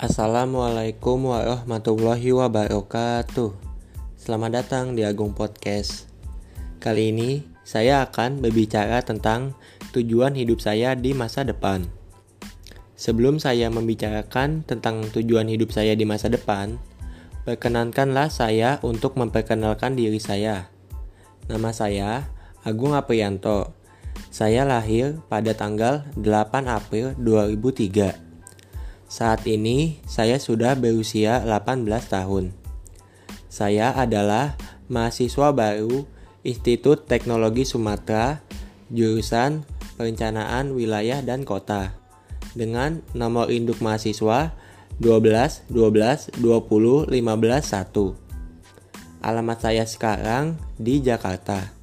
Assalamualaikum warahmatullahi wabarakatuh. Selamat datang di Agung Podcast. Kali ini saya akan berbicara tentang tujuan hidup saya di masa depan. Sebelum saya membicarakan tentang tujuan hidup saya di masa depan, perkenankanlah saya untuk memperkenalkan diri saya. Nama saya Agung Aprianto. Saya lahir pada tanggal 8 April 2003 saat ini saya sudah berusia 18 tahun. Saya adalah mahasiswa baru Institut Teknologi Sumatera jurusan Perencanaan Wilayah dan Kota dengan nomor induk mahasiswa 12 12 20 15 1. Alamat saya sekarang di Jakarta.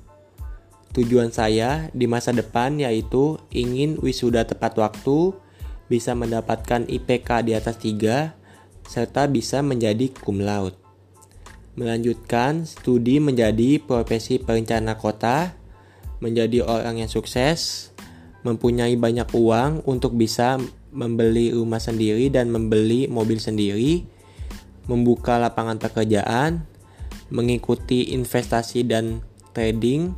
Tujuan saya di masa depan yaitu ingin wisuda tepat waktu, bisa mendapatkan IPK di atas 3, serta bisa menjadi cum laude. Melanjutkan studi menjadi profesi perencana kota, menjadi orang yang sukses, mempunyai banyak uang untuk bisa membeli rumah sendiri dan membeli mobil sendiri, membuka lapangan pekerjaan, mengikuti investasi dan trading,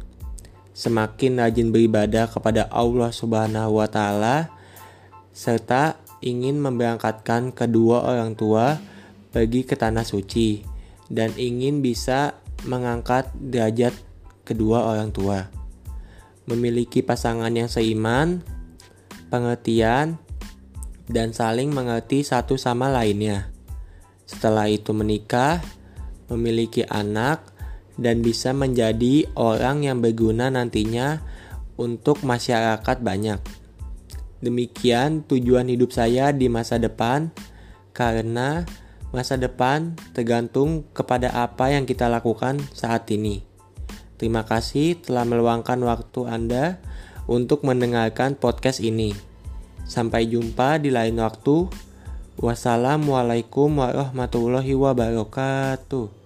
semakin rajin beribadah kepada Allah Subhanahu wa taala serta ingin memberangkatkan kedua orang tua pergi ke tanah suci dan ingin bisa mengangkat derajat kedua orang tua. Memiliki pasangan yang seiman, pengertian, dan saling mengerti satu sama lainnya. Setelah itu menikah, memiliki anak, dan bisa menjadi orang yang berguna nantinya untuk masyarakat banyak. Demikian tujuan hidup saya di masa depan, karena masa depan tergantung kepada apa yang kita lakukan saat ini. Terima kasih telah meluangkan waktu Anda untuk mendengarkan podcast ini. Sampai jumpa di lain waktu. Wassalamualaikum warahmatullahi wabarakatuh.